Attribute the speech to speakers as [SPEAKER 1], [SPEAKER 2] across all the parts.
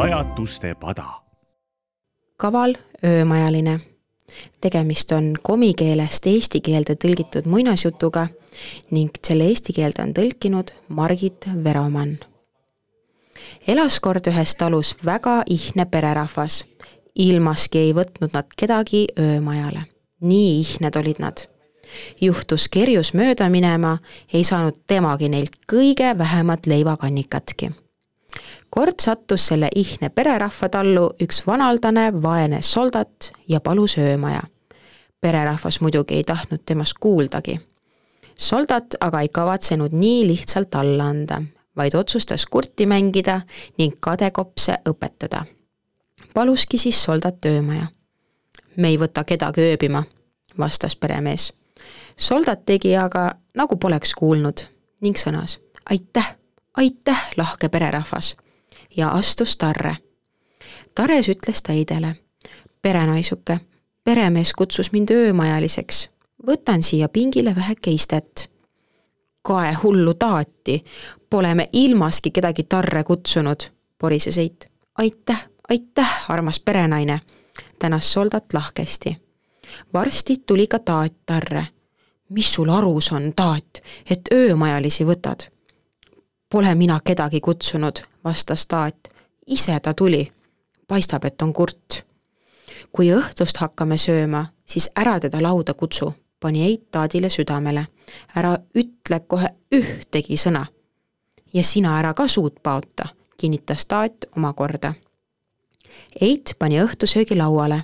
[SPEAKER 1] pajatuste pada.
[SPEAKER 2] kaval öömajaline. tegemist on komi keelest eesti keelde tõlgitud muinasjutuga ning selle eesti keelde on tõlkinud Margit Veromann. elas kord ühes talus väga ihne pererahvas. ilmaski ei võtnud nad kedagi öömajale. nii ihned olid nad juhtus kerjus mööda minema, ei saanud temagi neilt kõige vähemat leivakannikatki kord sattus selle ihne pererahva tallu üks vanaldane vaene soldat ja palus öömaja. pererahvas muidugi ei tahtnud temast kuuldagi. soldat aga ei kavatsenud nii lihtsalt alla anda, vaid otsustas kurti mängida ning kadekopse õpetada. paluski siis soldat öömaja. me ei võta kedagi ööbima, vastas peremees. soldat tegi aga nagu poleks kuulnud ning sõnas aitäh, aitäh, lahke pererahvas ja astus Tarre. Tares ütles täidele, perenaisuke, peremees kutsus mind öömajaliseks, võtan siia pingile väheke istet. kae hullu taati, pole me ilmaski kedagi Tarre kutsunud, porises Eit. aitäh, aitäh, armas perenaine, tänas soldat lahkesti. varsti tuli ka taat Tarre. mis sul arus on, taat, et öömajalisi võtad? Pole mina kedagi kutsunud, vastas taat. ise ta tuli. paistab, et on kurt. kui õhtust hakkame sööma, siis ära teda lauda kutsu, pani Eit taadile südamele. ära ütle kohe ühtegi sõna. ja sina ära ka suud paota, kinnitas taat omakorda. Eit pani õhtusöögi lauale.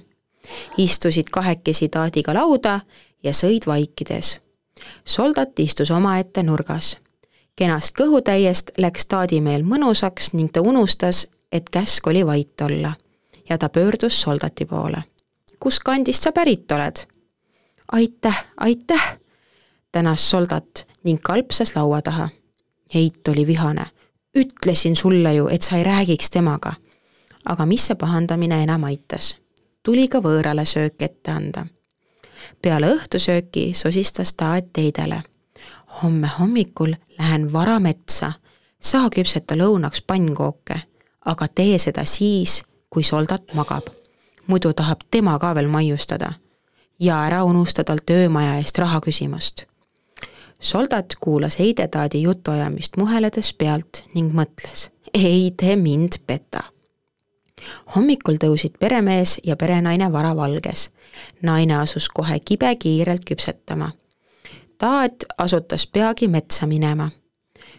[SPEAKER 2] istusid kahekesi taadiga lauda ja sõid vaikides. soldat istus omaette nurgas kenast kõhutäiest läks taadimeel mõnusaks ning ta unustas, et käsk oli vait olla. ja ta pöördus soldati poole. kus kandist sa pärit oled? aitäh, aitäh, tänas soldat ning kalpsas laua taha. Heit oli vihane. ütlesin sulle ju, et sa ei räägiks temaga. aga mis see pahandamine enam aitas? tuli ka võõrale söök ette anda. peale õhtusööki sosistas ta Teidele homme hommikul lähen vara metsa, sa küpseta lõunaks pannkooke, aga tee seda siis, kui soldat magab. muidu tahab tema ka veel maiustada. ja ära unusta talt öömaja eest raha küsimast. soldat kuulas heidetaadi jutuajamist muheledes pealt ning mõtles, ei tee mind peta hommikul tõusid peremees ja perenaine varavalges. naine asus kohe kibekiirelt küpsetama taat asutas peagi metsa minema.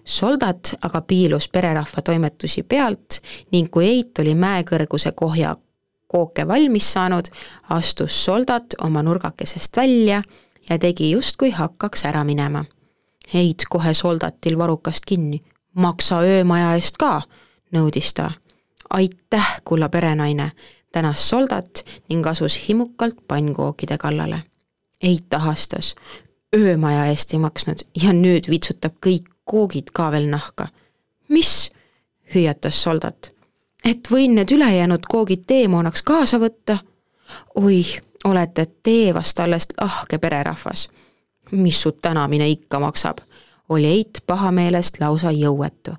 [SPEAKER 2] soldat aga piilus pererahva toimetusi pealt ning kui Eit oli mäekõrguse kohja kooke valmis saanud, astus soldat oma nurgakesest välja ja tegi justkui hakkaks ära minema. Heit kohe soldatil varrukast kinni. maksa öömaja eest ka, nõudis ta. aitäh, kulla perenaine, tänas soldat ning asus himukalt pannkookide kallale. Eit ahastas, öömaja eest ei maksnud ja nüüd vitsutab kõik koogid ka veel nahka. mis? hüüatas soldat. et võin need ülejäänud koogid teemoonaks kaasa võtta? oih, olete tee vast alles lahke pererahvas. mis su tänamine ikka maksab? oli Eit pahameelest lausa jõuetu.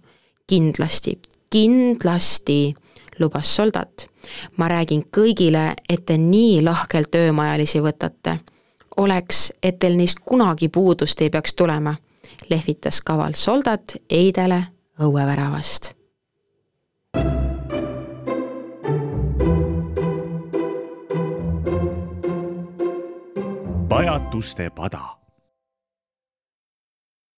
[SPEAKER 2] kindlasti, kindlasti, lubas soldat. ma räägin kõigile, et te nii lahkelt öömajalisi võtate oleks, et teil neist kunagi puudust ei peaks tulema, lehvitas kaval soldat Eidele õueväravast.
[SPEAKER 1] pajatuste pada